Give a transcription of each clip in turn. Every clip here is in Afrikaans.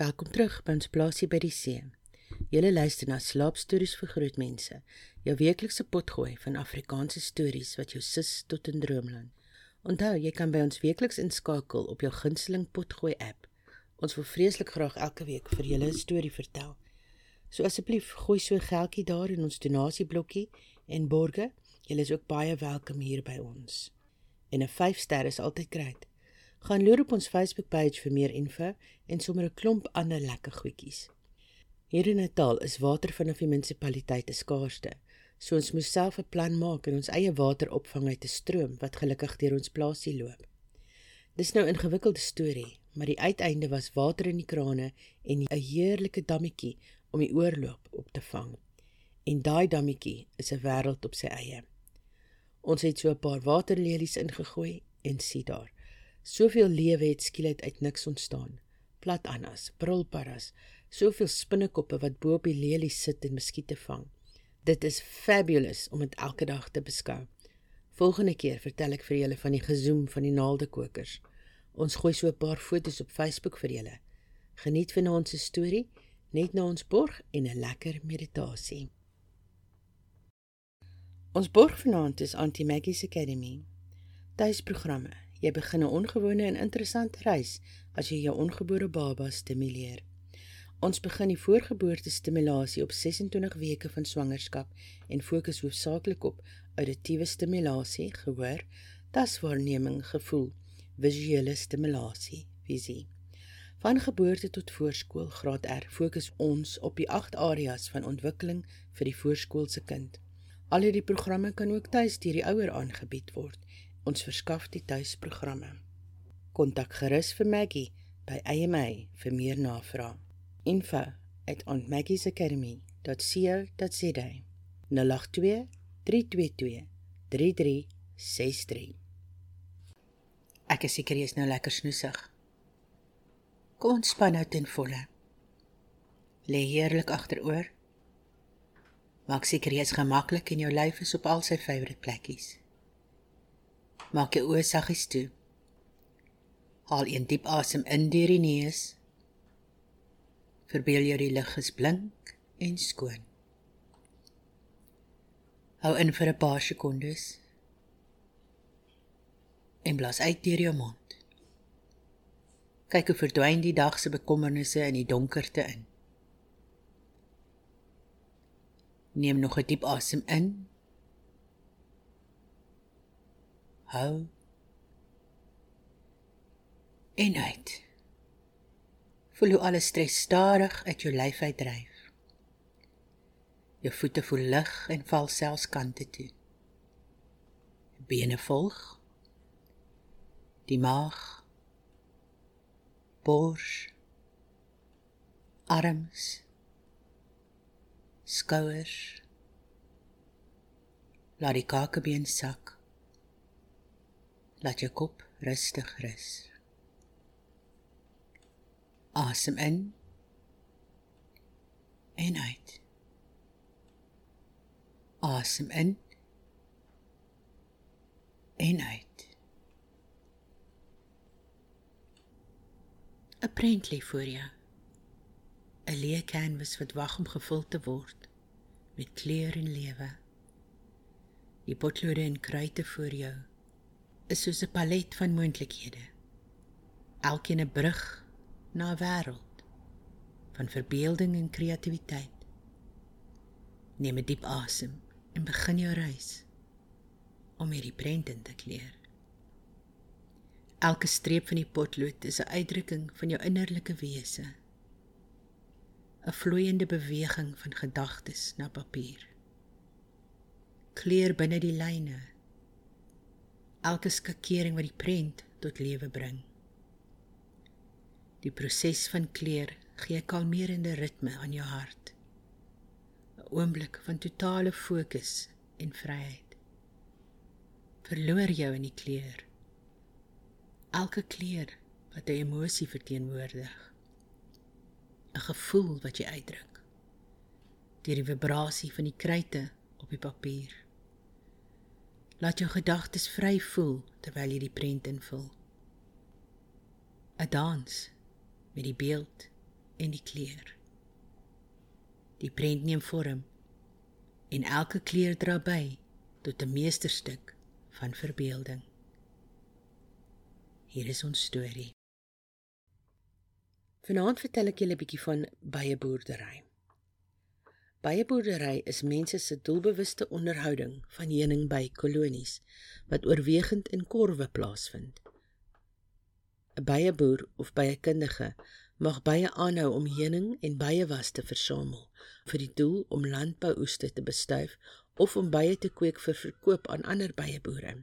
Welkom terug by ons plaasie by die see. Julle luister na Slaapstories vir Grootmense, jou weeklikse potgooi van Afrikaanse stories wat jou sis tot in droomland. Onthou, jy kan by ons weekliks inskakel op jou gunsteling potgooi app. Ons wil vreeslik graag elke week vir julle 'n storie vertel. So asseblief, gooi so 'n geldjie daar in ons donasieblokkie en borge. Julle is ook baie welkom hier by ons. En 'n 5-ster is altyd great. Gaan loer op ons Facebook-page vir meer info en sommer 'n klomp ander lekker goedjies. Hier in Natal is water vanaf die munisipaliteit te skaarste, so ons moes self 'n plan maak en ons eie water opvang uit 'n stroom wat gelukkig deur ons plaasie loop. Dis nou 'n ingewikkelde storie, maar die uiteinde was water in die krane en 'n heerlike dammetjie om die oorloop op te vang. En daai dammetjie is 'n wêreld op sy eie. Ons het so 'n paar waterlelies ingegooi en sien daar Soveel lewe het skielik uit niks ontstaan. Plat annas, brulparras, soveel spinnekoppe wat bo op die lelies sit en muskiete vang. Dit is fabulous om dit elke dag te beskou. Volgende keer vertel ek vir julle van die gezoem van die naaldekokers. Ons gooi so 'n paar foto's op Facebook vir julle. Geniet van ons storie, net na ons borg en 'n lekker meditasie. Ons borg vanaand is Auntie Maggie's Academy. Tuisprogramme Jy begin 'n ongewone en interessante reis as jy jou ongebore baba stimuleer. Ons begin die voorgeboorte stimulasie op 26 weke van swangerskap en fokus hoofsaaklik op auditiewe stimulasie, gehoor, taswaarneming, gevoel, visuele stimulasie, visie. Van geboorte tot voorskool graad R fokus ons op die 8 areas van ontwikkeling vir die voorskoolse kind. Al hierdie programme kan ook tuis deur die ouer aangebied word Ons verskaf die tuisprogramme. Kontak gerus vir Maggie by AMA vir meer navrae. info@maggie'sacademy.co.za 082 322 3363 Ek is seker jy is nou lekker snoesig. Kom ontspan nou ten volle. Lê heerlik agteroor. Maak seker jy is gemaklik en jou lyf is op al sy favourite plekkies. Maak jou oë saggies toe. Haal 'n diep asem in deur die neus. Verbeel jou die lug is blink en skoon. Hou in vir 'n paar sekondes. En blaas uit deur jou mond. Kyk hoe verdwyn die dag se bekommernisse in die donkerte in. Neem nog 'n diep asem in hou en uit. Voel hoe alle stres stadig uit jou lyf uitdryf. Jou voete voel lig en val selfs kante toe. Bene volg. Die maag. Bors. Arms. Skouers. Laat die kakebeen sak. Laat jou kop rustig rus. Asem in en uit. Asem in en uit. 'n Prent lê voor jou. 'n Leë canvas wat wag om gevul te word met kleur en lewe. Die potlode en kruite voor jou is soos 'n palet van moontlikhede. Elkeen 'n brug na 'n wêreld van verbeelding en kreatiwiteit. Neem 'n diep asem en begin jou reis om hierdie prent in te kleur. Elke streep van die potlood is 'n uitdrukking van jou innerlike wese. 'n Vloeiende beweging van gedagtes na papier. Kleur binne die lyne elke skakering wat die prent tot lewe bring. Die proses van kleur gee 'n kalmerende ritme aan jou hart. 'n Oomblik van totale fokus en vryheid. Verloor jou in die kleur. Elke kleur wat 'n emosie verteenwoordig. 'n Gevoel wat jy uitdruk deur die vibrasie van die kruite op die papier. Laat jou gedagtes vry voel terwyl jy die prent invul. 'n Dans met die beeld en die kleur. Die prent neem vorm en elke kleur dra by tot 'n meesterstuk van verbeelding. Hier is ons storie. Vanaand vertel ek julle 'n bietjie van baie boerdery. Baie boerdery is mense se doelbewuste onderhouding van heuning by kolonies wat oorwegend in korwe plaasvind. 'n Baie boer of baie kundige mag baie aanhou om heuning en baie was te versamel vir die doel om landbouoeste te bestuif of om baie te kweek vir verkoop aan ander baie boere.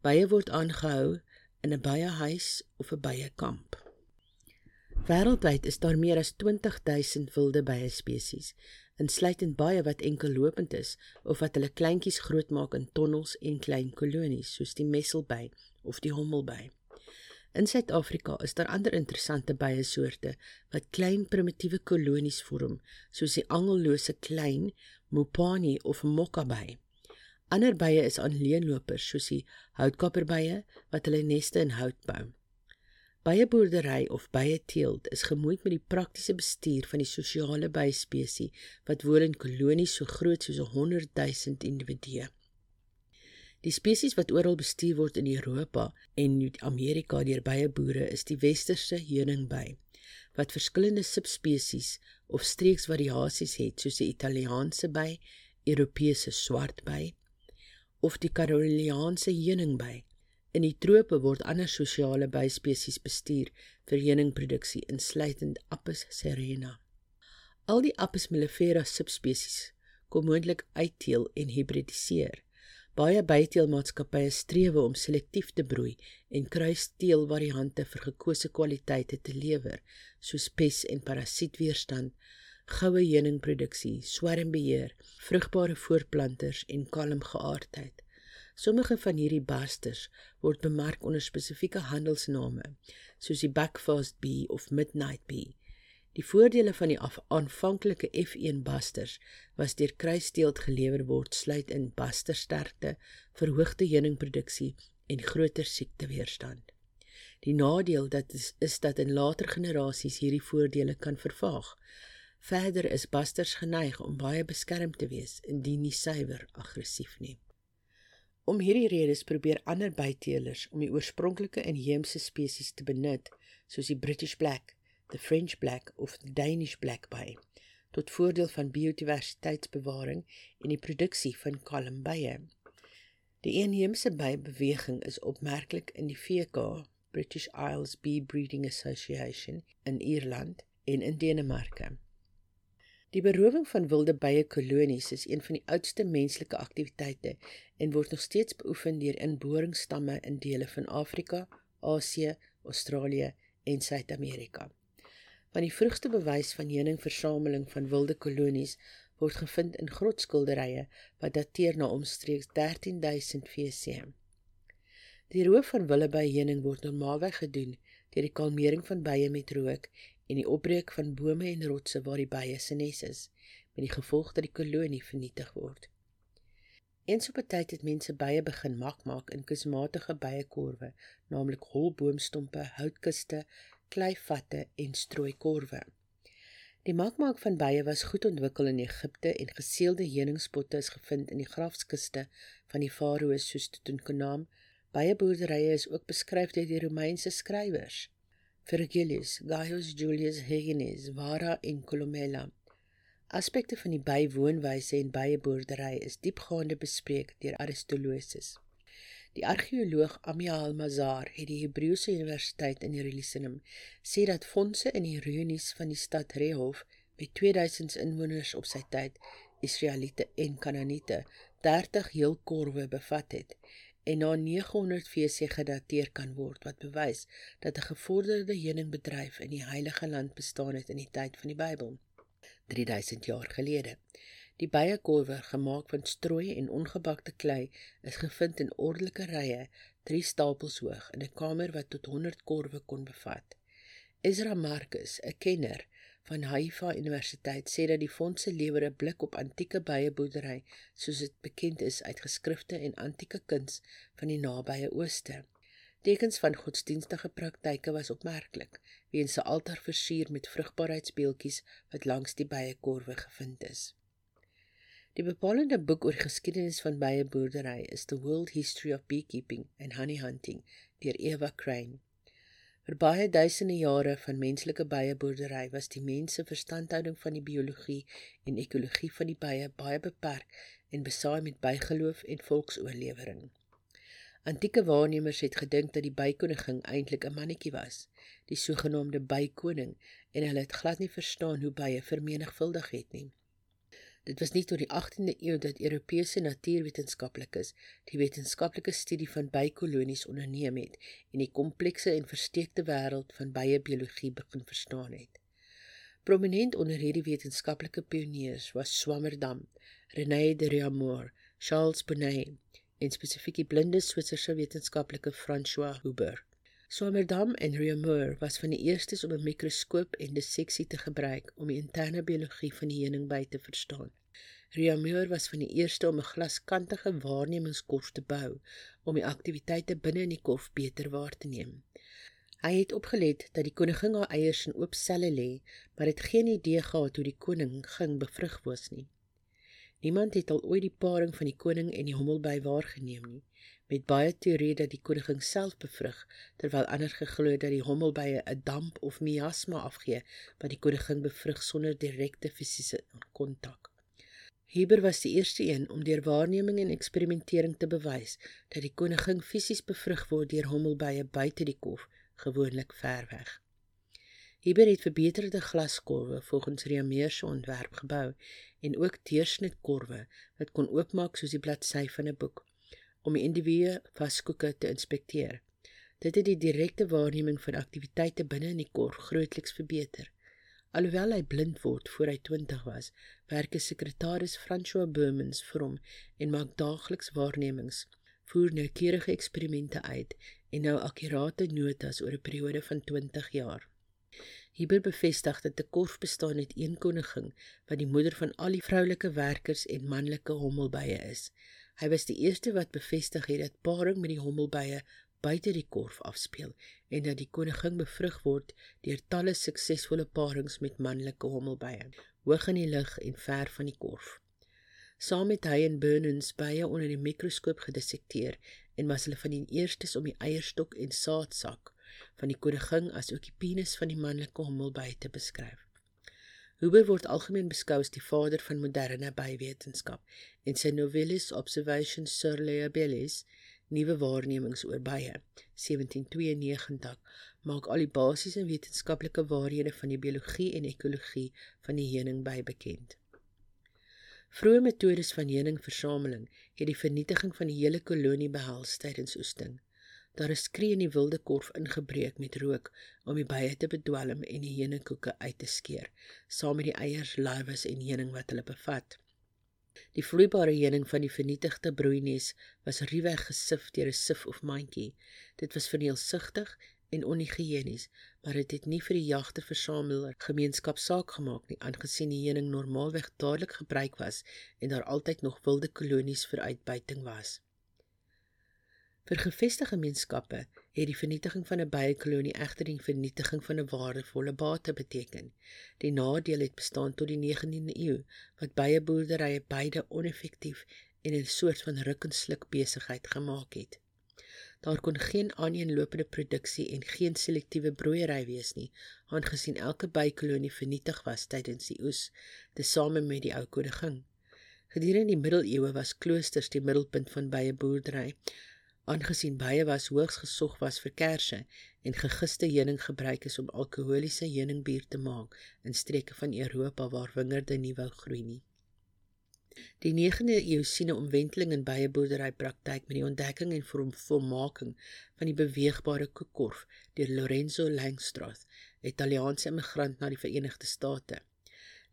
Baie word aangehou in 'n baie huis of 'n baie kamp. Wêreldwyd is daar meer as 20000 wilde baie spesies, insluitend baie wat enkel lopend is of wat hulle kleintjies grootmaak in tonnels en klein kolonies soos die messelby of die hommelby. In Suid-Afrika is daar ander interessante baie soorte wat klein primitiewe kolonies vorm, soos die angellose klein mopani of mokkaby. Ander bye is aanleenlopers soos die houtkapperbye wat hulle neste in hout bou. Baie boerdery of baie teelt is gemoeid met die praktiese bestuur van die sosiale byespesie wat woon in kolonies so groot soos 100 000 individue. Die spesies wat oral bestuur word in Europa en Amerika deur baie boere is die westerse heuningby wat verskillende subspesies of streeksvariasies het soos die Italiaanse by, Europese swartby of die Karoliaanse heuningby. In die trope word ander sosiale byspesies bestuur vir heuningproduksie insluitend Apis cerana. Al die Apis mellifera subspesies kom moontlik uitteel en hibridiseer. Baie byteelmaatskappye streef om selektief te broei en kruisteelvariante vir gekose kwaliteite te lewer, soos pes en parasietweerstand, goue heuningproduksie, swermbeheer, vrugbare voortplanters en kalmgeaardheid. Sommige van hierdie basters word bemark onder spesifieke handelsname, soos die Backfast bee of Midnight bee. Die voordele van die aanvanklike F1 basters was deur kruisteelt gelewer word sluit in bastersterkte, verhoogde heuningproduksie en groter siekteweerstand. Die nadeel dat is, is dat in later generasies hierdie voordele kan vervaag. Verder is basters geneig om baie beskermd te wees indien nie suiwer aggressief nie. Om hierdie redes probeer ander byteelers om die oorspronklike inheemse spesies te benut, soos die British Black the French black of the Danish black by tot voordeel van biodiversiteitsbewaring en die produksie van kalmbye. Die inheemse bybeweging is opmerklik in die VK British Isles Bee Breeding Association in Ierland en in Denemarke. Die berowing van wilde bye kolonies is een van die oudste menslike aktiwiteite en word nog steeds beoefen deur inboringsstamme in dele van Afrika, Asië, Australië en Suid-Amerika. Van die vroegste bewys van heuningversameling van wilde kolonies word gevind in grotskilderye wat dateer na omstreeks 13000 VC. Die roof van wilde by heuning word normaalweg gedoen deur die kalmering van bye met rook en die opbreek van bome en rotse waar die bye se nes is, met die gevolg dat die kolonie vernietig word. Eens op 'n tyd het mense bye begin mak maak in kusmatige byekorwe, naamlik holboomstompe, houtkiste, kleivatte en strooikorwe. Die makmaak van bye was goed ontwikkel in Egipte en geseelde heuningspotte is gevind in die grafskuste van die farao's soos Tutankhamun. Baie boerderye is ook beskryf deur die Romeinse skrywers. Virgilius, Gaius Julius Hegenes, Vara en Columella. Aspekte van die bywoonwyse en byeboerdery is diepgaande bespreek deur Aristoteles. Die argeoloog Amiel Mazar het die Hebreëse Universiteit in Jerusalem sê dat fondse in die ruïnes van die stad Rehof met 2000 inwoners op sy tyd, Israeliete en Kanaaniete, 30 heelkorwe bevat het en na 900 VC gedateer kan word wat bewys dat 'n gevorderde heuningbedryf in die Heilige Land bestaan het in die tyd van die Bybel 3000 jaar gelede. Die byekorwe, gemaak van strooi en ongebakte klei, is gevind in ordelike rye, 3 stapels hoog in 'n kamer wat tot 100 korwe kon bevat. Ezra Marcus, 'n kenner van Haifa Universiteit, sê dat die fondse lewer 'n blik op antieke byeboerdery, soos dit bekend is uit geskrifte en antieke kuns van die nabye Ooste. Tekens van godsdienstige praktyke was opmerklik, weens 'n altaar versier met vrugbaarheidsbeeldjies wat langs die byekorwe gevind is. Die bepalende boek oor geskiedenis van byeboerdery is The World History of Beekeeping and Honey Hunting deur Eva Crane. Vir baie duisende jare van menslike byeboerdery was die mense verstandhouding van die biologie en ekologie van die bye baie beperk en besaai met bygeloof en volksoorlewering. Antieke waarnemers het gedink dat die bykoningin eintlik 'n mannetjie was, die sogenaamde bykoning, en hulle het glad nie verstaan hoe bye vermenigvuldig het nie. Dit was nie tot die 18de eeu dat Europese natuurwetenskaplikes die wetenskaplike studie van bykolonies onderneem het en die komplekse en versteekte wêreld van byebiologie begin verstaan het. Prominent onder hierdie wetenskaplike pioniers was Swammerdam, René de Reaumur, Charles Bonnet en spesifiek die blinde Switserse wetenskaplike François Huber. Swammerdam en Reaumur was van die eerstes om 'n mikroskoop en disseksie te gebruik om die interne biologie van die heuningby te verstaan. Reaumur was van die eerste om 'n glaskantige waarnemingskorf te bou om die aktiwiteite binne in die korf beter waar te neem. Hy het opgelet dat die koningin haar eiers in oop selle lê, maar het geen idee gehad hoe die koning ging bevrug was nie. Niemand het al ooit die paring van die koning en die hommelby waargeneem nie met baie teorie dat die koningin self bevrug terwyl ander geglo dat die hommelbye 'n damp of miasma afgee wat die koningin bevrug sonder direkte fisiese kontak. Heber was die eerste een om deur waarneming en eksperimentering te bewys dat die koningin fisies bevrug word deur hommelbye buite die kof, gewoonlik ver weg. Heber het verbeterde glaskorwe volgens Reaumur se ontwerp gebou en ook deursnitkorwe wat kon oopmaak soos die bladsy van 'n boek om die individue vaskoeke te inspekteer. Dit het die direkte waarneming van aktiwiteite binne in die kor grootliks verbeter. Alhoewel hy blind word voor hy 20 was, werk hy sekretaris François Boemens vir hom en maak daagliks waarnemings, voer noukeurige eksperimente uit en nou akkurate notas oor 'n periode van 20 jaar. Hierby bevestig dat 'n korf bestaan uit een koningin wat die moeder van al die vroulike werkers en manlike hommelbye is. Hy was die eerste wat bevestig het dat paring met die hommelbye buite die korf afspeel en dat die koningin bevrug word deur talle suksesvolle parings met manlike hommelbye, hoog in die lug en ver van die korf. Saam met hy en Burnens bye onder die mikroskoop gedissekteer en was hulle van die eerstes om die eierstok en saadsak van die koningin as ook die penis van die manlike hommelbye te beskryf. Huber word algemeen beskou as die vader van moderne bywetenskap en sy Novellus Observations sur les abeilles, nuwe waarnemings oor bye, 1792, maak al die basiese wetenskaplike waarhede van die biologie en ekologie van die heuningby bekend. Vroeë metodes van heuningversameling het die vernietiging van die hele kolonie behels tydens oesting. Daar is skree in die wilde korf ingebreek met rook om die bye te bedwelm en die heuningkoeke uit te skeer, saam met die eiers, larwes en heuning wat hulle bevat. Die vloeibare heuning van die vernietigde broeinies was ruwweg gesif deur 'n sif of mandjie. Dit was verneelsigtig en onhigiënies, maar dit het, het nie vir die jagterversameler gemeenskap saak gemaak nie, aangesien die heuning normaalweg dadelik gebruik was en daar altyd nog wilde kolonies vir uitbuiting was. Vir gevestigde gemeenskappe het die vernietiging van 'n byekolonie egter die vernietiging van 'n waardevolle bate beteken. Die nadeel het bestaan tot die 19de eeu wat byeboerderye beide oneffektief en 'n soort van ruk-en-sluk besigheid gemaak het. Daar kon geen aaneenlopende produksie en geen selektiewe broeiery wees nie, aangesien elke bykolonie vernietig was tydens die oes, tesame met die ou koningin. Gedurende die middeleeue was kloosters die middelpunt van byeboerdery aangesien baie was hoogs gesog was vir kersse en gegiste heuning gebruik is om alkoholiese heuningbier te maak in streke van Europa waar wingerde nie wou groei nie. Die 9de eeu sien 'n omwenteling in baie boerderypraktyk met die ontdekking en vormvolmaking van die beweegbare koekorf deur Lorenzo Langstroth, 'n Italiaanse immigrant na die Verenigde State.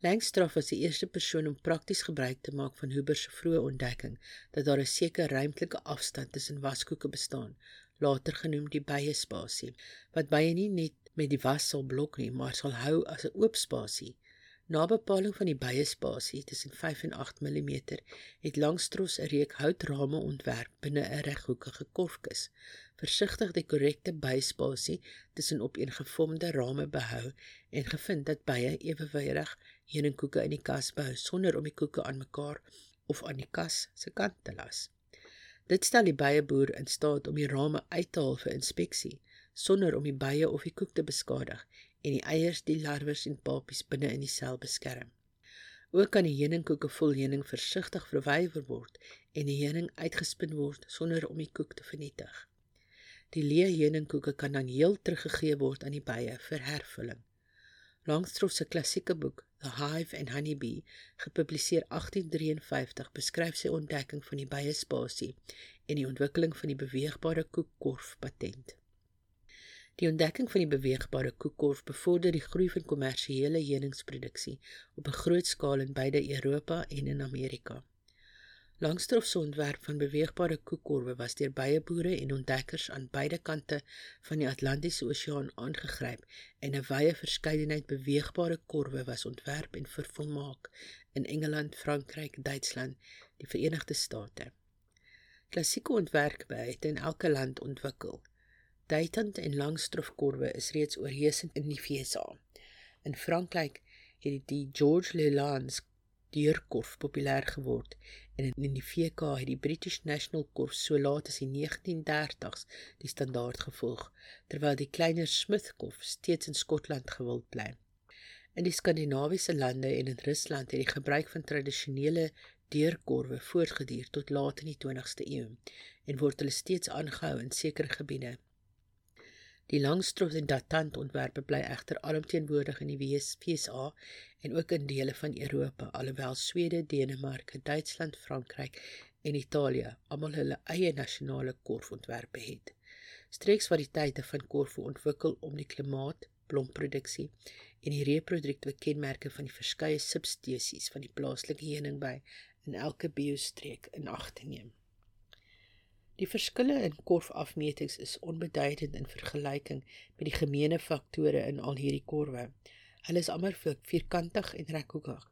Langstroth was die eerste persoon om prakties gebruik te maak van Huber se vroeë ontdekking dat daar 'n sekere ruimtelike afstand tussen waskoeke bestaan, later genoem die bye spasie, wat bye nie net met die was sal blok nie, maar sal hou as 'n oop spasie. Na bepaling van die beiespasie tussen 5 en 8 mm het Langstros 'n reek houtrame ontwerp binne 'n reghoekige korfkus. Versigtig die korrekte beiespasie tussen opeengevormde rame behou en gevind dat beie ewewydig heuningkoeke in die kas behou sonder om die koeke aan mekaar of aan die kas se kant te las. Dit stel die beieboer in staat om die rame uit te haal vir inspeksie sonder om die beie of die koek te beskadig en die eiers, die larwes en papies binne in die sel beskerm. Ook kan die heuningkoeke vol heuning versigtig verwyder word en die heuning uitgespin word sonder om die koek te vernietig. Die leë heuningkoeke kan dan heel teruggegee word aan die bye vir hervulling. Langstroth se klassieke boek The Hive and Honey Bee, gepubliseer 1853, beskryf sy ontdekking van die bye spasie en die ontwikkeling van die beweegbare koekkorf patent. Die ontdekking van die beweegbare koekkorf bevorder die groei van kommersiële heuningsproduksie op 'n groot skaal in beide Europa en in Amerika. Langstrof se ontwerp van beweegbare koekkorwe was deur baie boere en ontdekkers aan beide kante van die Atlantiese Oseaan aangegryp en 'n wye verskeidenheid beweegbare korwe was ontwerp en vervolmaak in Engeland, Frankryk, Duitsland, die Verenigde State. Klassieke ontwerpe het in elke land ontwikkel. Duitend en langstrofkorwe is reeds oorheersend in die FSA. In Frankryk het die George Lalande deurkorf populêr geword en in die VK het die British National Korf so laat as die 1930s die standaard gevolg terwyl die kleiner Smith korf steeds in Skotland gewild bly. In die Skandinawiese lande en in Rusland het die gebruik van tradisionele deurkorwe voortgeduur tot laat in die 20ste eeu en word hulle steeds aangehou in sekere gebiede. Die langstrof en datant ontwerpe bly egter alomteenwoordig in die VSA en ook in dele van Europa, alhoewel Swede, Denemarke, Duitsland, Frankryk en Italië almal hulle eie nasionale korfontwerpe het. Streeksvariëteite van korf ontwikkel om die klimaat, blomproduksie en die reproduktiewe kenmerke van die verskeie subspesies van die plaaslike heuningby in elke biostreek in ag te neem. Die verskille in korfafmetings is onbeduidend in vergelyking met die gemeene faktore in al hierdie korwe. Hulle is almal vierkantig en reghoekig.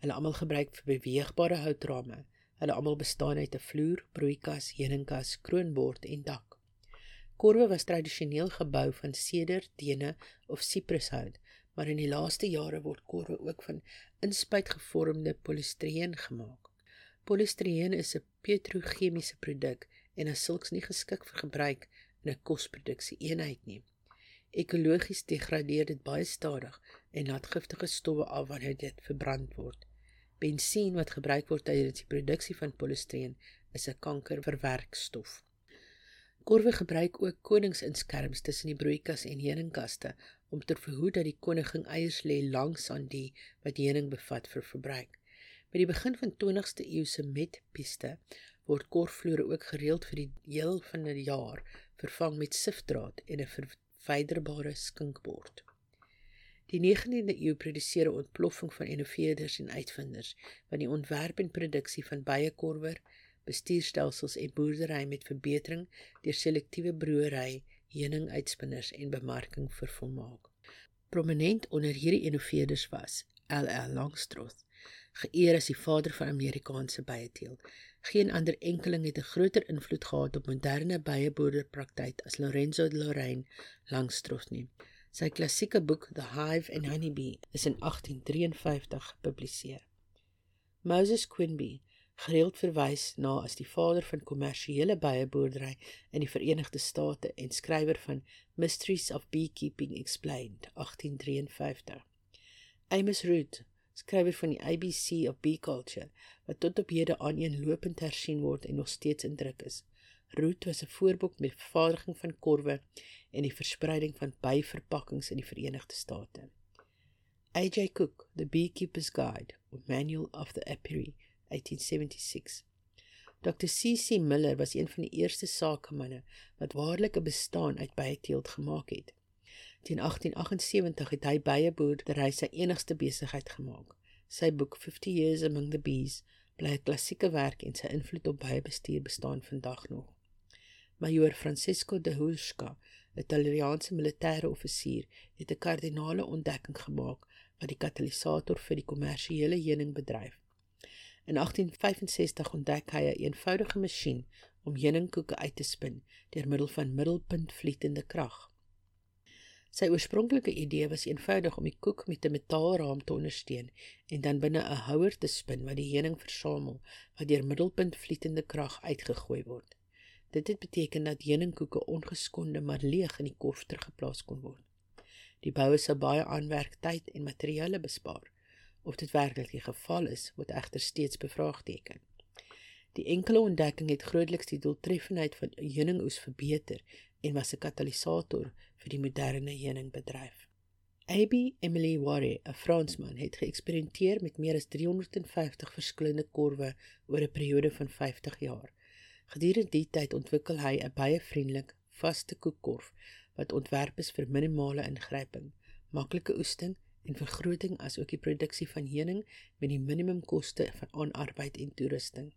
Hulle almal gebruik vir beweegbare houtrame. Hulle almal bestaan uit 'n vloer, broeikas, heuningkas, kroonbord en dak. Korwe was tradisioneel gebou van seder, tene of siprushout, maar in die laaste jare word korwe ook van inspuitgevormde polistireen gemaak. Polistireen is 'n petrochemiese produk en is sulks nie geskik vir gebruik in 'n kosproduksie eenheid nie. Ekologies degradeer dit baie stadig en laat giftige stowwe af wanneer dit verbrand word. Bensien wat gebruik word tydens die produksie van polistireen is 'n kankerverwerkstof. Korwe gebruik ook koningsinskerms tussen die broeikas en heuningkaste om te verhoed dat die koningin eiers lê langs aan die wat heuning bevat vir verbruik. Met die begin van 20ste eeu se metpiste word korfvloere ook gereeld vir die heel van die jaar vervang met sifdraad en 'n verwyderbare skinkbord. Die 19de eeu produseer 'n ontploffing van innoveerders en uitvinders wat die ontwerp en produksie van baie korwer, bestuurstelsels en boerdery met verbetering deur selektiewe broeiery, heuninguitspinners en bemarking vervolmaak. Prominent onder hierdie innoveerders was LL Langstroth, geëer as die vader van Amerikaanse byeteelt. Geen ander enkeling het 'n groter invloed gehad op moderne byeboerderpraktyk as Lorenzo de Lorraine Langstroth nie. Sy klassieke boek The Hive and Honey Bee is in 1853 gepubliseer. Moses Quimby, gereeld verwys na as die vader van kommersiële byeboerdery in die Verenigde State en skrywer van Mysteries of Beekeeping Explained 1853. Amos Root skrywer van die ABC of Bee Culture wat tot op hede aaneenlopend hersien word en nog steeds in druk is. Root was 'n voorbeeld met vervaardiging van korwe en die verspreiding van byverpakkings in die Verenigde State. AJ Cook, The Beekeeper's Guide, or Manual of the Apiary, 1876. Dr. C.C. Miller was een van die eerste sakemanne wat waarlik 'n bestaan uit byeteelt gemaak het. Teen 1878 het hy bye boerdery sy enigste besigheid gemaak. Sy boek 50 Years Among the Bees bly 'n klassieke werk en sy invloed op bye bestuur bestaan vandag nog. Major Francisco de Husca, 'n Italiaanse militêre offisier, het 'n kardinale ontdekking gemaak wat die katalisator vir die kommersiële heuningbedryf. In 1865 ontdek hy 'n een eenvoudige masjien om heuningkoeke uit te spin deur middel van middelpuntvlietende krag. Sy oorspronklike idee was eenvoudig om die koek met 'n metaalraam te ondersteun en dan binne 'n houer te spin wat die heuning versamel wat deur middelpuntvlietende krag uitgegooi word. Dit het beteken dat heuningkoeke ongeskonde maar leeg in die korf teruggeplaas kon word. Die boue sou baie aanwerktyd en materiale bespaar. Of dit werklik die geval is, word egter steeds bevraagteken. Die enkele ontdekking het grootliks die doeltreffendheid van heuningoes verbeter en was 'n katalisator vir die moderne heuningbedryf. AB Emily Warre, 'n Fransman, het geëksperimenteer met meer as 350 verskillende korwe oor 'n periode van 50 jaar. Gedurende die tyd ontwikkel hy 'n baie vriendelik, vaste koekkorf wat ontwerp is vir minimale ingryping, maklike oesting en vergroting asook die produksie van heuning met die minimum koste van aanarbeid en toerusting.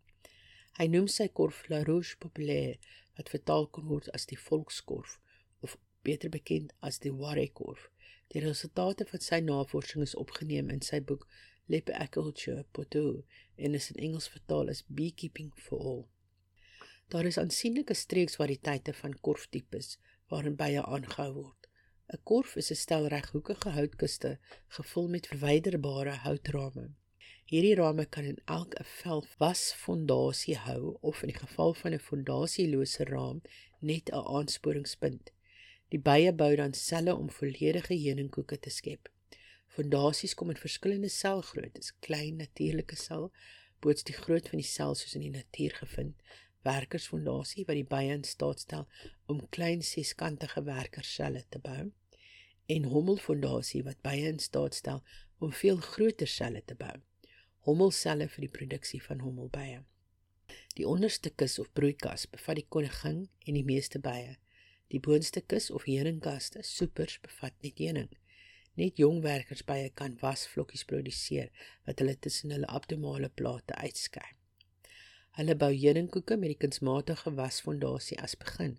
Hy noem sy korf La Rouge Populaire wat vertaal kon word as die volkskorf of beter bekend as die Warre korf. Die resultate van sy navorsing is opgeneem in sy boek Lepiculture Poteau en is in Engels vertaal as Beekeeping for All. Daar is aansienlike streeksvariëteite van korftipes waarin bye aangehou word. 'n Korf is 'n stel reghoekige houtkiste gevul met verwyderbare houtrame. Hierdie rame kan in elk 'n vel wasfondasie hou of in die geval van 'n fondasielose raam net 'n aansporingspunt. Die bye bou dan selle om volledige heuningkoeke te skep. Fondasies kom in verskillende selgroottes, klein natuurlike sel, boots die groot van die sel soos in die natuur gevind, werkersfondasie wat die bye in staat stel om klein seskantige werkerselle te bou en hommelfondasie wat bye in staat stel om veel groter selle te bou. Hommelselle vir die produksie van hommelbye. Die onderste kus of broeikas bevat die koningin en die meeste bye. Die boonste kus of heuningkaste, soepers bevat net heuning. Net jong werkersbye kan wasvlokkies produseer wat hulle tussen hulle abdomale plate uitskei. Hulle bou heuningkoeke met die kunsmatige wasfondasie as begin,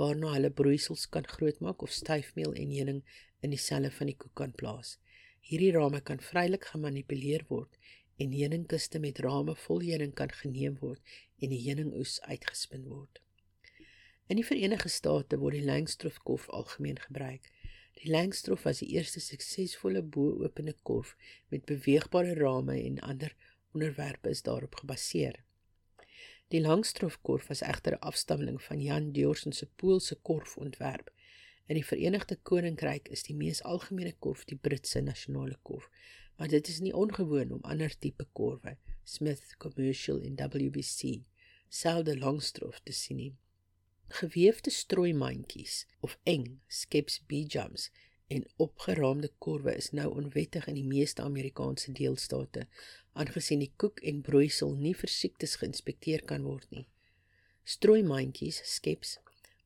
waarna hulle broeisels kan grootmaak of styfmeel en heuning in die selle van die koek kan plaas. Hierdie rame kan vrylik gemanipuleer word en heuningkiste met rame vol heuning kan geneem word en die heuningoes uitgespin word. In die Verenigde State word die Langstroth korf algemeen gebruik. Die Langstroth was die eerste suksesvolle bo-opene korf met beweegbare rame en ander onderwerpe is daarop gebaseer. Die langstrofkorf was egter 'n afstammeling van Jan Diorsson se Poolse korfontwerp. In die Verenigde Koninkryk is die mees algemene korf die Britse nasionale korf, maar dit is nie ongewoon om ander tipe korwe, Smith Commercial en WBC, selde langstrof te sien nie. Geweefde strooimandjies of eng skeps bijams en opgeraamde korwe is nou onwettig in die meeste Amerikaanse deelstate aangesien die koek en broeisel nie vir siektes geïnspekteer kan word nie. Strooimandjies skeps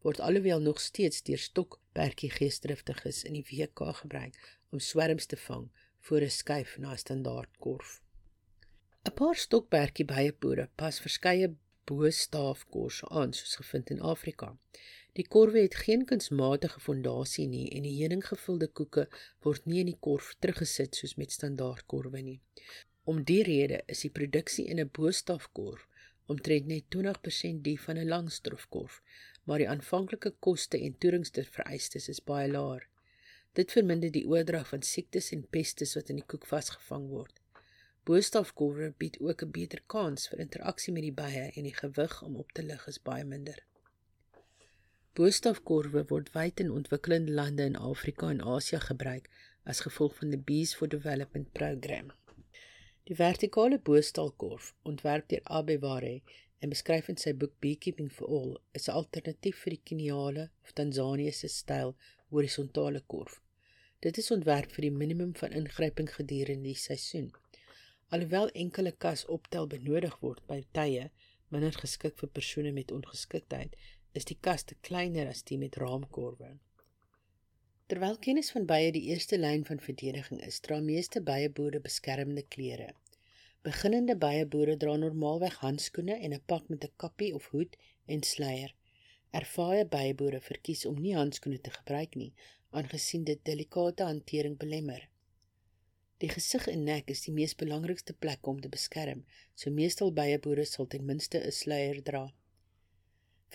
word alhoewel nog steeds deur stokperdjie geesdriftiges in die WK gebruik om swerms te vang voor 'n skuif na 'n standaard korf. 'n Paar stokperdjie byeboere pas verskeie bo-staafkorse aan soos gevind in Afrika. Die korwe het geen kunsmatige fondasie nie en die heuninggevulde koeke word nie in die korf teruggesit soos met standaard korwe nie. Om die rede is die produksie in 'n boostafkorf omtrent net 20% die van 'n langstofkorf, maar die aanvanklike koste en toeringstes vereistes is baie laag. Dit verminder die oordrag van siektes en pestes wat in die koek vasgevang word. Boostafkorwe bied ook 'n beter kans vir interaksie met die bye en die gewig om op te lig is baie minder. Boostafkorwe word wyd in ontwikkelende lande in Afrika en Asië gebruik as gevolg van die Bees for Development program. Die vertikale boostaalkorf, ontwerp deur Abe Ware en beskryf in sy boek Beekeeping for All, is 'n alternatief vir die Keniale of Tansaniese styl horisontale korf. Dit is ontwerp vir die minimum van ingryping gedurende die seisoen. Alhoewel enkele kas optel benodig word by tye minder geskik vir persone met ongeskiktheid, is die kaste kleiner as die met raamkorwe. Terwyl kennis van bye die eerste lyn van verdediging is, dra meeste byeboere beskermende klere. Beginnende byeboere dra normaalweg handskoene en 'n pak met 'n kappie of hoed en sluier. Ervare byeboere verkies om nie handskoene te gebruik nie, aangesien dit delikate hantering belemmer. Die gesig en nek is die mees belangrikste plek om te beskerm, so meestal byeboere sal ten minste 'n sluier dra.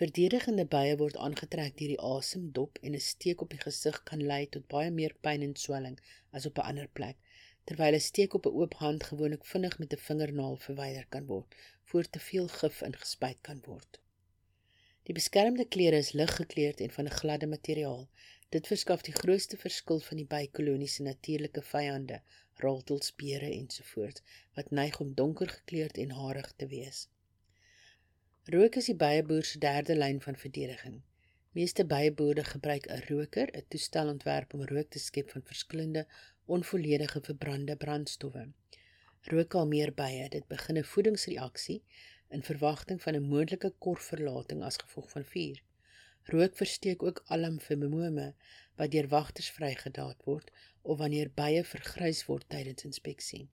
Verdedigende bye word aangetrek deur die asemdop en 'n steek op die gesig kan lei tot baie meer pyn en swelling as op 'n ander plek, terwyl 'n steek op 'n oop hand gewoonlik vinnig met 'n vingernaal verwyder kan word voor te veel gif ingespuit kan word. Die beskermde klere is lig gekleurd en van 'n gladde materiaal. Dit verskaf die grootste verskil van die bykoloniese natuurlike vyande, roltels, beere ensovoorts, wat neig om donker gekleurd en harig te wees. Rook is die byeboer se derde lyn van verdediging. Meeste byeboere gebruik 'n roker, 'n toestel ontwerp om rook te skep van verskillende onvolledige verbrande brandstowwe. Rook kalmeer bye, dit begin 'n voedingsreaksie in verwagting van 'n moontlike korfverlating as gevolg van vuur. Rook versteek ook alarm vir memome wat deur wagters vrygedaat word of wanneer bye vergrys word tydens inspeksie.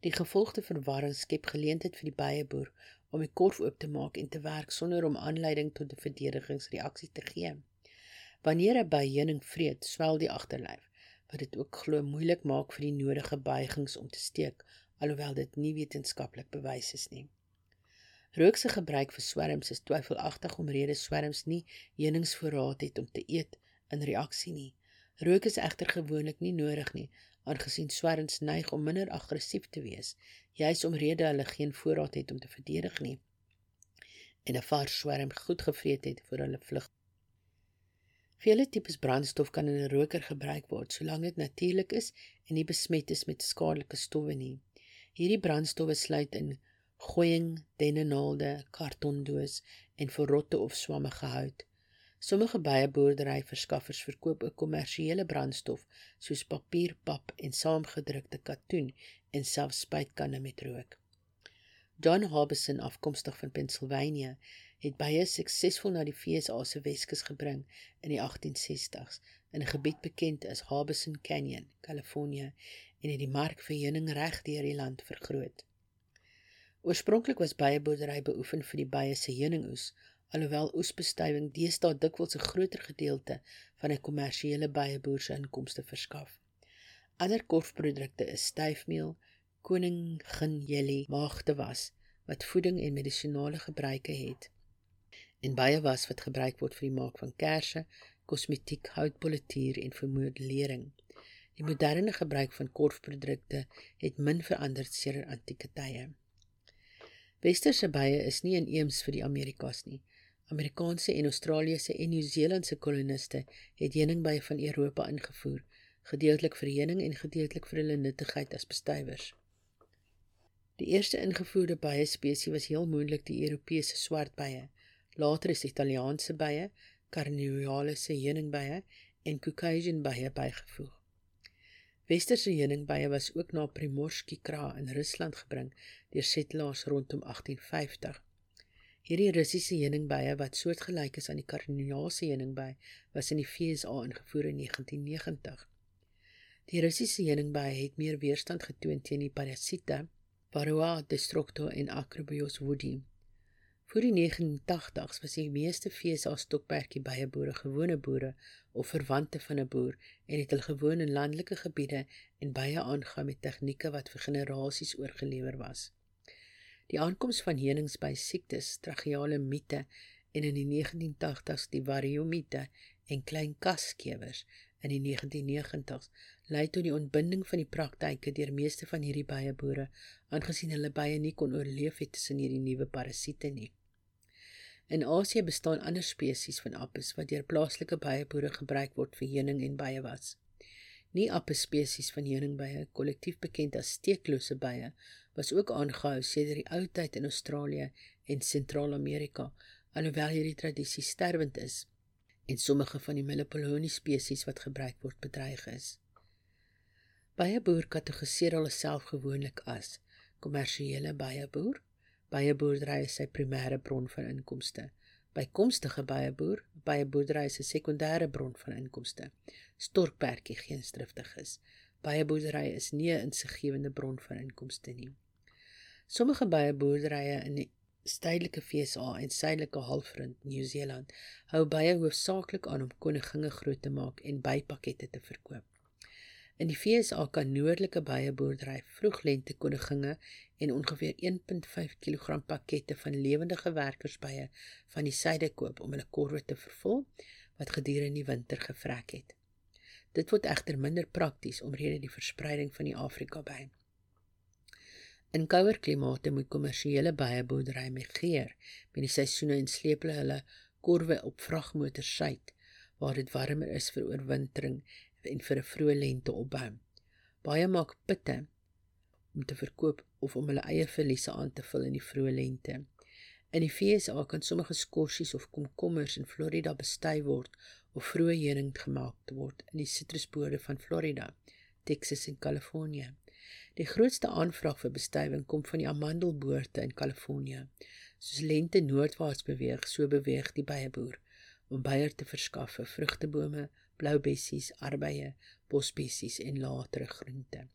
Die gevolgde verwarring skep geleentheid vir die byeboer om die korf oop te maak en te werk sonder om aanleiding tot 'n verdedigingsreaksie te gee. Wanneer 'n by heuning vreet, swel die agterlyf, wat dit ook glo moeilik maak vir die nodige buigings om te steek, alhoewel dit nie wetenskaplik bewys is nie. Rook se gebruik vir swerms is twyfelagtig omrede swerms nie heuningsvoorraad het om te eet in reaksie nie. Rook is egter gewoonlik nie nodig nie, aangesien swerms neig om minder aggressief te wees, juis omrede hulle geen voorraad het om te verdedig nie en 'n vars swerm goed gevreet het voor hulle vlug. Vele tipes brandstof kan in 'n roker gebruik word solank dit natuurlik is en nie besmet is met skadelike stowwe nie. Hierdie brandstowwe sluit in gooiing, dennenaalde, kartondoos en verrotte of swammige hout. Sommige byeboerdery verskaffers verkoop 'n kommersiële brandstof soos papier, pap en saamgedrukte katoen en selfs spuitkanne met rook. John Harbison, afkomstig van Pennsylvania, het baie suksesvol na die VSA se Weskus gebring in die 1860s in 'n gebied bekend as Harbison Canyon, Kalifornië, en het die mark vir heuning reg deur die land vergroot. Oorspronklik was byeboerdery beoefen vir die bye se heuningoes, alhoewel oesbestuiving deesdae dikwels 'n groter gedeelte van 'n kommersiële byeboer se inkomste verskaf. Ander korfprodukte is styfmeel, koningginjelly, maagdewas wat voeding en medisinale gebruike het. En baie was wat gebruik word vir die maak van kersse, kosmetiek, houtpolituur en vir modellering. Die moderne gebruik van korfprodukte het min verander sedert antieke tye. Westerse bye is nie in eems vir die Amerikas nie. Amerikaanse en Australiese en Nieu-Seelandse koloniste het heuningbye van Europa ingevoer, gedeeltelik vir heuning en gedeeltelik vir hulle nuttigheid as bestuivers. Die eerste ingevoerde bye spesies was heel moontlik die Europese swartbye. Later is Italiaanse bye, Carniolese heuningbye en Caucasian bye bygevoeg. Westerse heuningbye was ook na Primorsky Kra in Rusland gebring deur settlers rondom 1850. Hierdie Russiese heuningbye wat soortgelyk is aan die Carniolese heuningbye was in die VSA ingevoer in 1990. Die Russiese heuningbye het meer weerstand getoon teen die parasiete Varroa destructor en Acrobius woodii. Voor die 1980s was die meeste FSA stokperdjie bye boere gewone boere of verwante van 'n boer en het hulle gewoon in landelike gebiede en baie aangaan met tegnieke wat vir generasies oorgelewer was. Die aankoms van heunings by siektes, tracheale miete en in die 1980s die variomiete en klein kaskewers in die 1990s lei tot die ontbinding van die praktyke deur meeste van hierdie baie boere aangesien hulle baie nie kon oorleef het tussen hierdie nuwe parasiete nie. In Asië bestaan ander spesies van appels wat deur plaaslike byeboere gebruik word vir heuning en bye was. Nie appel spesies van heuningbye, kollektief bekend as steeklose bye, was ook aangehou sedert die ou tyd in Australië en Sentraal-Amerika, alhoewel hierdie tradisie sterwend is en sommige van die Melipoloni spesies wat gebruik word bedreig is. Baie boer kategoriseer hulle self gewoonlik as kommersiële byeboer. Byeboerdery is sy primêre bron van inkomste. Bykomstige byeboer, byeboerdery is 'n sekondêre bron van inkomste. Storkperkie geen striftig is. Byeboerdery is nie 'n insiggewende bron van inkomste nie. Sommige byeboerderye in die Stedelike FSA en Suidelike Halfrond, Nieu-Seeland, hou baie hoofsaaklik aan om koninginne groot te maak en bypakkette te verkoop. In die FSA kan noordelike beieboerdery vroeglente koniginge en ongeveer 1.5 kg pakkette van lewendige werkersbye van die suide koop om hulle korwe te vervul wat gedurende die winter gevrek het. Dit word egter minder prakties omrede die verspreiding van die Afrika by. In kouer klimate moet kommersiële beieboerdery migreer met die seisoene en sleep hulle korwe op vragmotors suid waar dit warmer is vir oorwintering en vir 'n vroeë lente opbou. Baie maak pitte om te verkoop of om hulle eie verliese aan te vul in die vroeë lente. In die FSA kan sommige skorsies of komkommers in Florida bestuy word of vroeë heuning gemaak word in die sitrusbode van Florida, Texas en Kalifornië. Die grootste aanvraag vir bestuiving kom van die amandelboorde in Kalifornië. Soos lente noordwaarts beweeg, so beweeg die beieboer om beier te verskaf vir vrugtebome, bloubessies, arbeie, bosbessies en latere groente.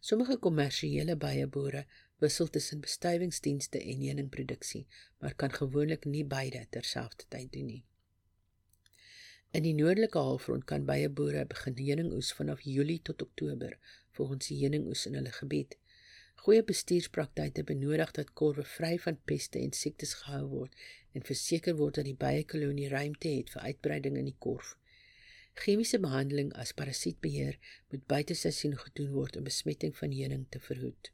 Sommige kommersiële beieboere wissel tussen bestuivingsdienste en heuningproduksie, maar kan gewoonlik nie beide terselfdertyd doen nie. In die noordelike halfrond kan baie boere begin heuningoes vanaf Julie tot Oktober volgens die heuningoes in hulle gebied. Goeie bestuurspraktyke benodig dat korwe vry van peste en siektes gehou word en verseker word dat die bye-kolonie ruimte het vir uitbreiding in die korf. Chemiese behandeling as parasietbeheer moet buite seisoen gedoen word om besmetting van heuning te verhoed.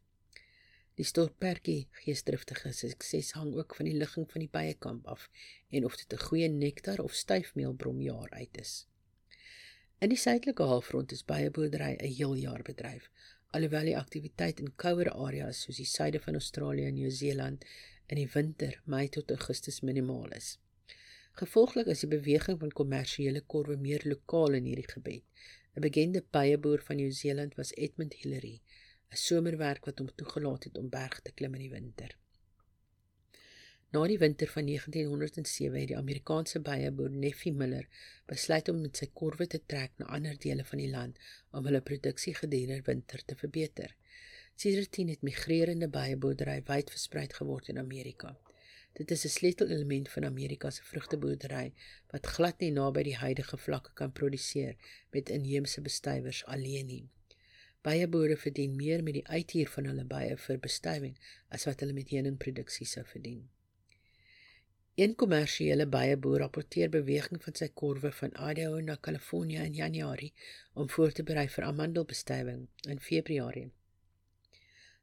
Die stortperkie geesdriftige sukses hang ook van die ligging van die byekamp af en of dit 'n goeie nektar of styfmeelbrom jaar uit is. In die suidelike halfrond is byeboerdery 'n heel jaar bedryf, alhoewel die aktiwiteit in kouer areas soos die suide van Australië en Nieu-Seeland in die winter Mei tot Augustus minimaal is. Gevolglik is die beweging van kommersiële korwe meer lokaal in hierdie gebied. 'n Bekende byeboer van Nieu-Seeland was Edmund Hillary 'n somerwerk wat hom toegelaat het om berg te klim in die winter. Na die winter van 1907 het die Amerikaanse beieboer Neffie Miller besluit om met sy korwe te trek na ander dele van die land om hulle produksie gedurende winter te verbeter. Sedertdien het migrerende beieboerdery wyd versprei geword in Amerika. Dit is 'n sleutelelement van Amerika se vrugteboerdery wat glad nie naby die huidige vlakke kan produseer met inheemse bestuivers alleen nie. Baie boere verdien meer met die uithuur van hulle baie vir bestuiving as wat hulle met heuningproduksie sou verdien. Een kommersiële beieboer rapporteer beweging van sy korwe van Idaho na Kalifornië in Januarie om voor te berei vir amandelbestuiving in Februarie.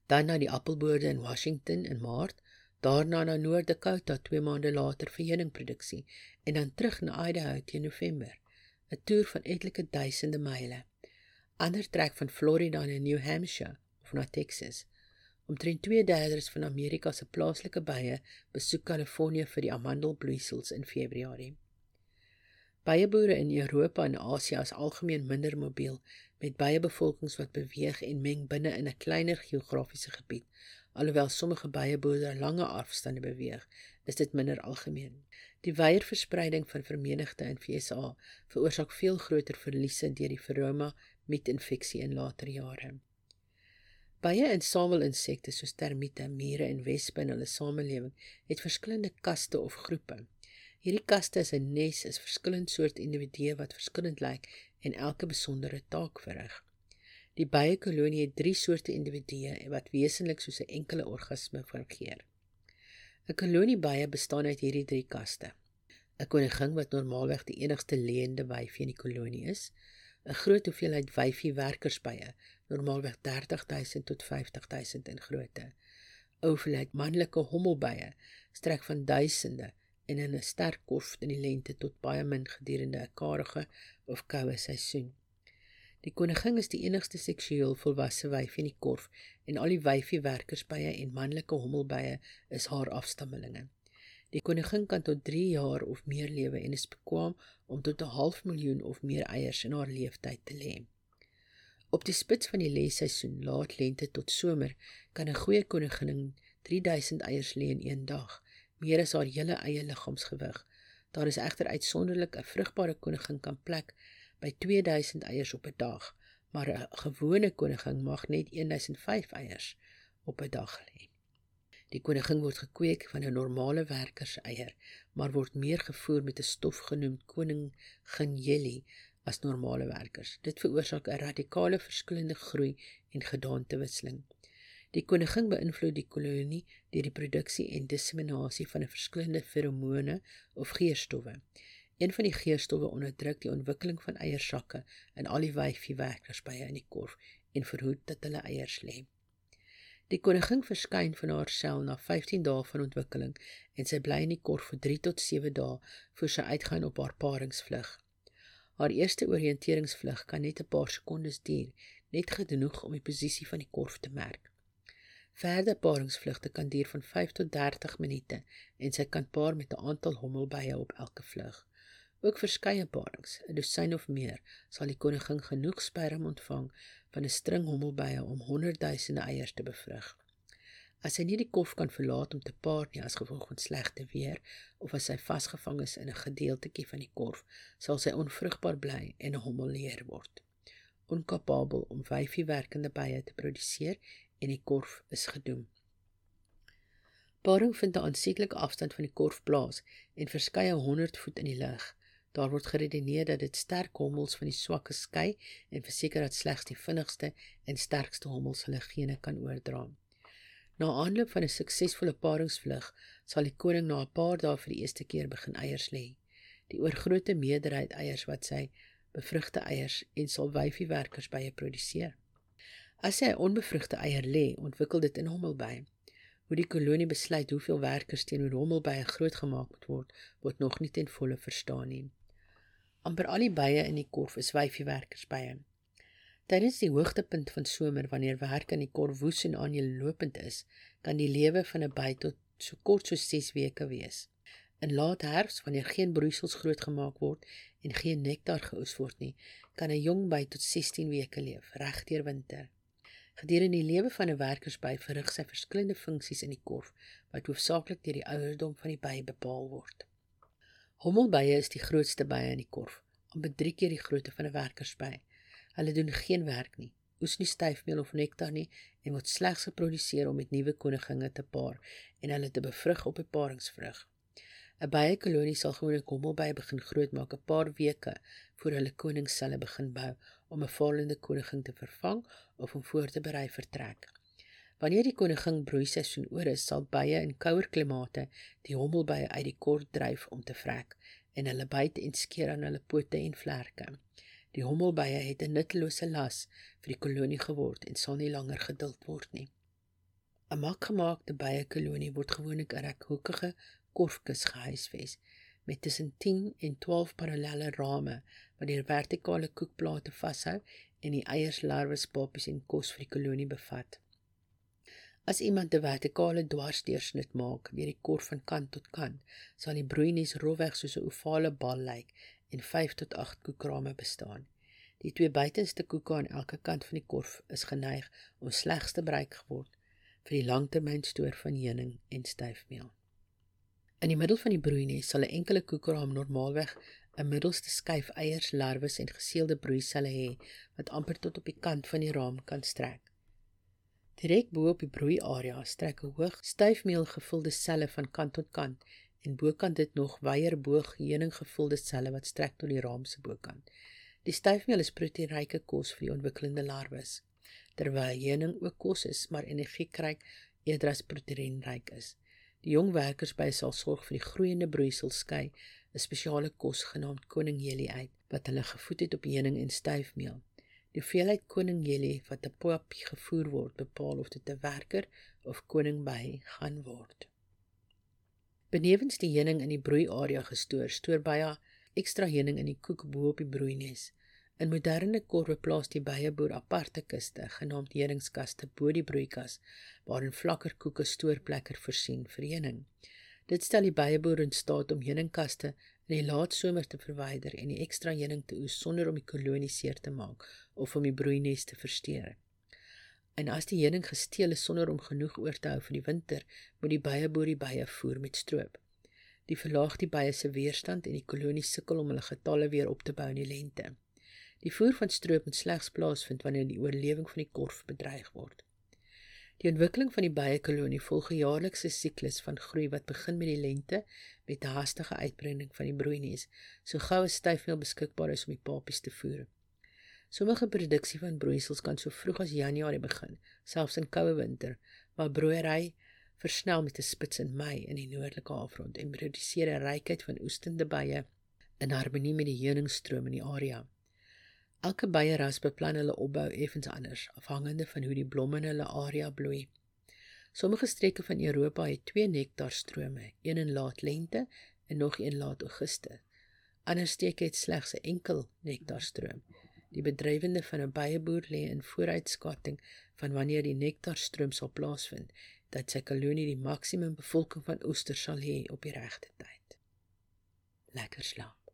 Dan na die appelboorde in Washington in Maart, daarna na Noord-Dakota 2 maande later vir heuningproduksie en dan terug na Idaho teen November. 'n Toer van etlike duisende myle. Ander trek van Florida na New Hampshire of na Texas. Omtrent 2/3 van Amerika se plaaslike bye besoek Kalifornië vir die amandelbloeisels in Februarie. Baie boere in Europa en Asië is algemeen minder mobiel met baie bevolkings wat beweeg en meng binne in 'n kleiner geografiese gebied. Alhoewel sommige baie boere lange afstande beweeg, is dit minder algemeen. Die wye verspreiding van vermenigte in VSA veroorsaak veel groter verliese deur die verroma met infeksie in later jare. Baie insamelinsekte soos termiete, mure en wespe in hulle samelewing het verskillende kaste of groepe. Hierdie kaste is 'n nes is verskillende soort individue wat verskillend lyk en elke besondere taak verrig. Die baie kolonie het 3 soorte individue wat wesentlik soos 'n enkele organisme fungeer. 'n Kolonie baie bestaan uit hierdie 3 kaste. 'n Koningin wat normaalweg die enigste lewende wyfie in die kolonie is, 'n groot hoeveelheid wyfie werkersbye, normaalweg 30000 tot 50000 in grootte. Ouverheid manlike hommelbye strek van duisende en in 'n sterk korf in die lente tot baie min gedurende 'n karige of koue seisoen. Die koningin is die enigste seksueel volwasse wyfie in die korf en al die wyfie werkersbye en manlike hommelbye is haar afstammelinge. Die koningin kan tot 3 jaar of meer lewe en is bekwam om tot 'n half miljoen of meer eiers in haar lewenstyd te lê. Op die spits van die lesseisoen, laat lente tot somer, kan 'n goeie koningin 3000 eiers lê in een dag, meer as haar hele eie liggaamsgewig. Daar is egter uitsonderlik 'n vrugbare koningin kan plek by 2000 eiers op 'n dag, maar 'n gewone koningin mag net 1005 eiers op 'n dag lê. Die koningin word gekweek van 'n normale werker se eier, maar word meer gevoer met 'n stof genoem koningin jelly, as normale werkers. Dit veroorsaak 'n radikale verskillende groei en gedaantewisseling. Die koningin beïnvloed die kolonie deur die produksie en disseminasie van 'n verskillende feromone of geurstowwe. Een van die geurstowwe onderdruk die ontwikkeling van eiersakke in al die wyfie werkers by in die korf en verhoed dat hulle eiers lê. Die koningin verskyn van haar sel na 15 dae van ontwikkeling en sy bly in die korf vir 3 tot 7 dae voor sy uitgaan op haar paringsvlug. Haar eerste oriënteringsvlug kan net 'n paar sekondes duur, net genoeg om die posisie van die korf te merk. Verdere paringsvlugte kan duur van 5 tot 30 minute en sy kan paar met 'n aantal hommelbye op elke vlug. Ook verskeie parings, 'n dosyn of meer, sal die koningin genoeg sperm ontvang van 'n string hommelbye om honderdduisende eiers te bevrug. As sy nie die kof kan verlaat om te paar nie as gevolg van slegte weer of as sy vasgevang is in 'n gedeeltetjie van die korf, sal sy onvrugbaar bly en 'n hommelleer word. Onkapabel om wyfie werkende bye te produseer en die korf is gedoem. Paring vind 'n aansieklike afstand van die korf plaas en verskeie 100 voet in die lug. Daar word geredeneer dat dit sterk hommels van die swakke skei en verseker dat slegs die vinnigste en sterkste hommels hulle gene kan oordra. Na aanloop van 'n suksesvolle paringsvlug sal die koning na 'n paar dae vir die eerste keer begin eiers lê. Die oorgrootste meerderheid eiers wat sy bevrugte eiers en sal wyfie werkers by produseer. As hy onbevrugte eier lê, ontwikkel dit in hommelbye. Hoe die kolonie besluit hoeveel werkers teenoor hommelbye grootgemaak moet word, word nog nie ten volle verstaan nie. Amper al die bye in die korf is wyfie werkers bye. Tydens die hoogtepunt van somer wanneer werk in die korf woes en aanlopend is, kan die lewe van 'n by tot so kort soos 6 weke wees. In laat herfs wanneer geen broeisels grootgemaak word en geen nektar geoes word nie, kan 'n jong by tot 16 weke leef, regdeur winter. Gedurende die lewe van 'n werkersby verrig sy verskillende funksies in die korf wat hoofsaaklik deur die ouderdom van die by bepaal word. Hommelbye is die grootste bye in die korf, amper 3 keer die grootte van 'n werkersby. Hulle doen geen werk nie, oes nie styfmeel of nektar nie en word slegs geproduseer om met nuwe koninginne te paar en hulle te bevrug op 'n paringsvrug. 'n Bye kolonie sal gewoonlik hommelbye begin grootmaak 'n paar weke voor hulle koningsselle begin bou om 'n vallende koningin te vervang of om voor te berei vir trek. Wanneer die koningin broeiseisoen oor is, sal bye in kouer klimate die hommelbye uit die kort dryf om te vrek en hulle byt en skeer aan hulle pote en vlerke. Die hommelbye het 'n nuttelose las vir die kolonie geword en sal nie langer geduld word nie. 'n Makgemaakte bye kolonie word gewoonlik 'n rekhoekige korfkus gehuisves met tussen 10 en 12 parallelle rame wat die vertikale koekplate vashou en die eiers, larwes, poppies en kos vir die kolonie bevat. As iemand 'n vertikale dwarsdeursnit maak deur die korf van kant tot kant, sal die broeinies rofweg soos 'n ovale bal lyk en 5 tot 8 koekrame bestaan. Die twee buitenste koeke aan elke kant van die korf is geneig om slegs te gebruik geword vir die langtermynstoor van heuning en styfmeel. In die middel van die broeines sal 'n enkele koekraam normaalweg 'n middelste skyf eiers, larwes en geseelde broeiselle hê wat amper tot op die kant van die raam kan strek. Direk bo op die broeiarea strek 'n hoog styfmeel gevulde selle van kant tot kant en bokant dit nog wyeer boog heuning gevulde selle wat strek tot die raam se bokant. Die styfmeel is proteïnryke kos vir die ontwikkelende larwes, terwyl heuning ook kos is maar energiekryk eerder as proteïnryk is. Die jong werkers by sal sorg vir die groeiende broeisel skei, 'n spesiale kos genaamd koningjelie uit wat hulle gevoed het op heuning en styfmeel. Die hoeveelheid koningjelie wat 'n pop gevoer word, bepaal of dit 'n werker of koning by gaan word. Benewens die heuning in die broeiarea gestoor, stoor baie ekstra heuning in die koek bo op die broeines. In moderne korwe plaas die byeboer aparte kiste genaamd heuningskaste bo die broeikas waarin vlakker koeke stoorplekke voorsien vir heuning. Dit stel die byeboer in staat om heuningkaste die laat somer te verwyder en die ekstra heuning te oes sonder om die kolonie seer te maak of om die broeines te versteur. En as die heuning gesteel is sonder om genoeg oor te hou vir die winter, moet die byeboer die bye voer met stroop. Die verlaag die bye se weerstand en die kolonie sukkel om hulle getalle weer op te bou in die lente. Die voer van stroop moet slegs plaasvind wanneer die oorlewing van die korf bedreig word. Die ontwikkeling van die bijenkolonie volg 'n jaarlikse siklus van groei wat begin met die lente met 'n hastige uitbreiding van die broeinies, so gou as styfmeel beskikbaar is om die papies te voer. Sommige produksie van broeisels kan so vroeg as Januarie begin, selfs in koue winter, maar broeiery versnel met 'n spits in Mei in die noordelike halfrond en produseer 'n rykheid van oestende bye in harmonie met die heuningstroom in die area. Elke beieras beplan hulle opbou effens anders, afhangende van hoe die blomme in hulle area bloei. Sommige streke van Europa het twee nektarstrome, een in laat lente en nog een laat Augustus. Ander streke het slegs 'n enkel nektarstroom. Die bedrywende van 'n beieboer lê in vooruitskatting van wanneer die nektarstroom sal plaasvind, dat sy kolonie die maksimum bevolking van oester sal hê op die regte tyd. Lekker slaap.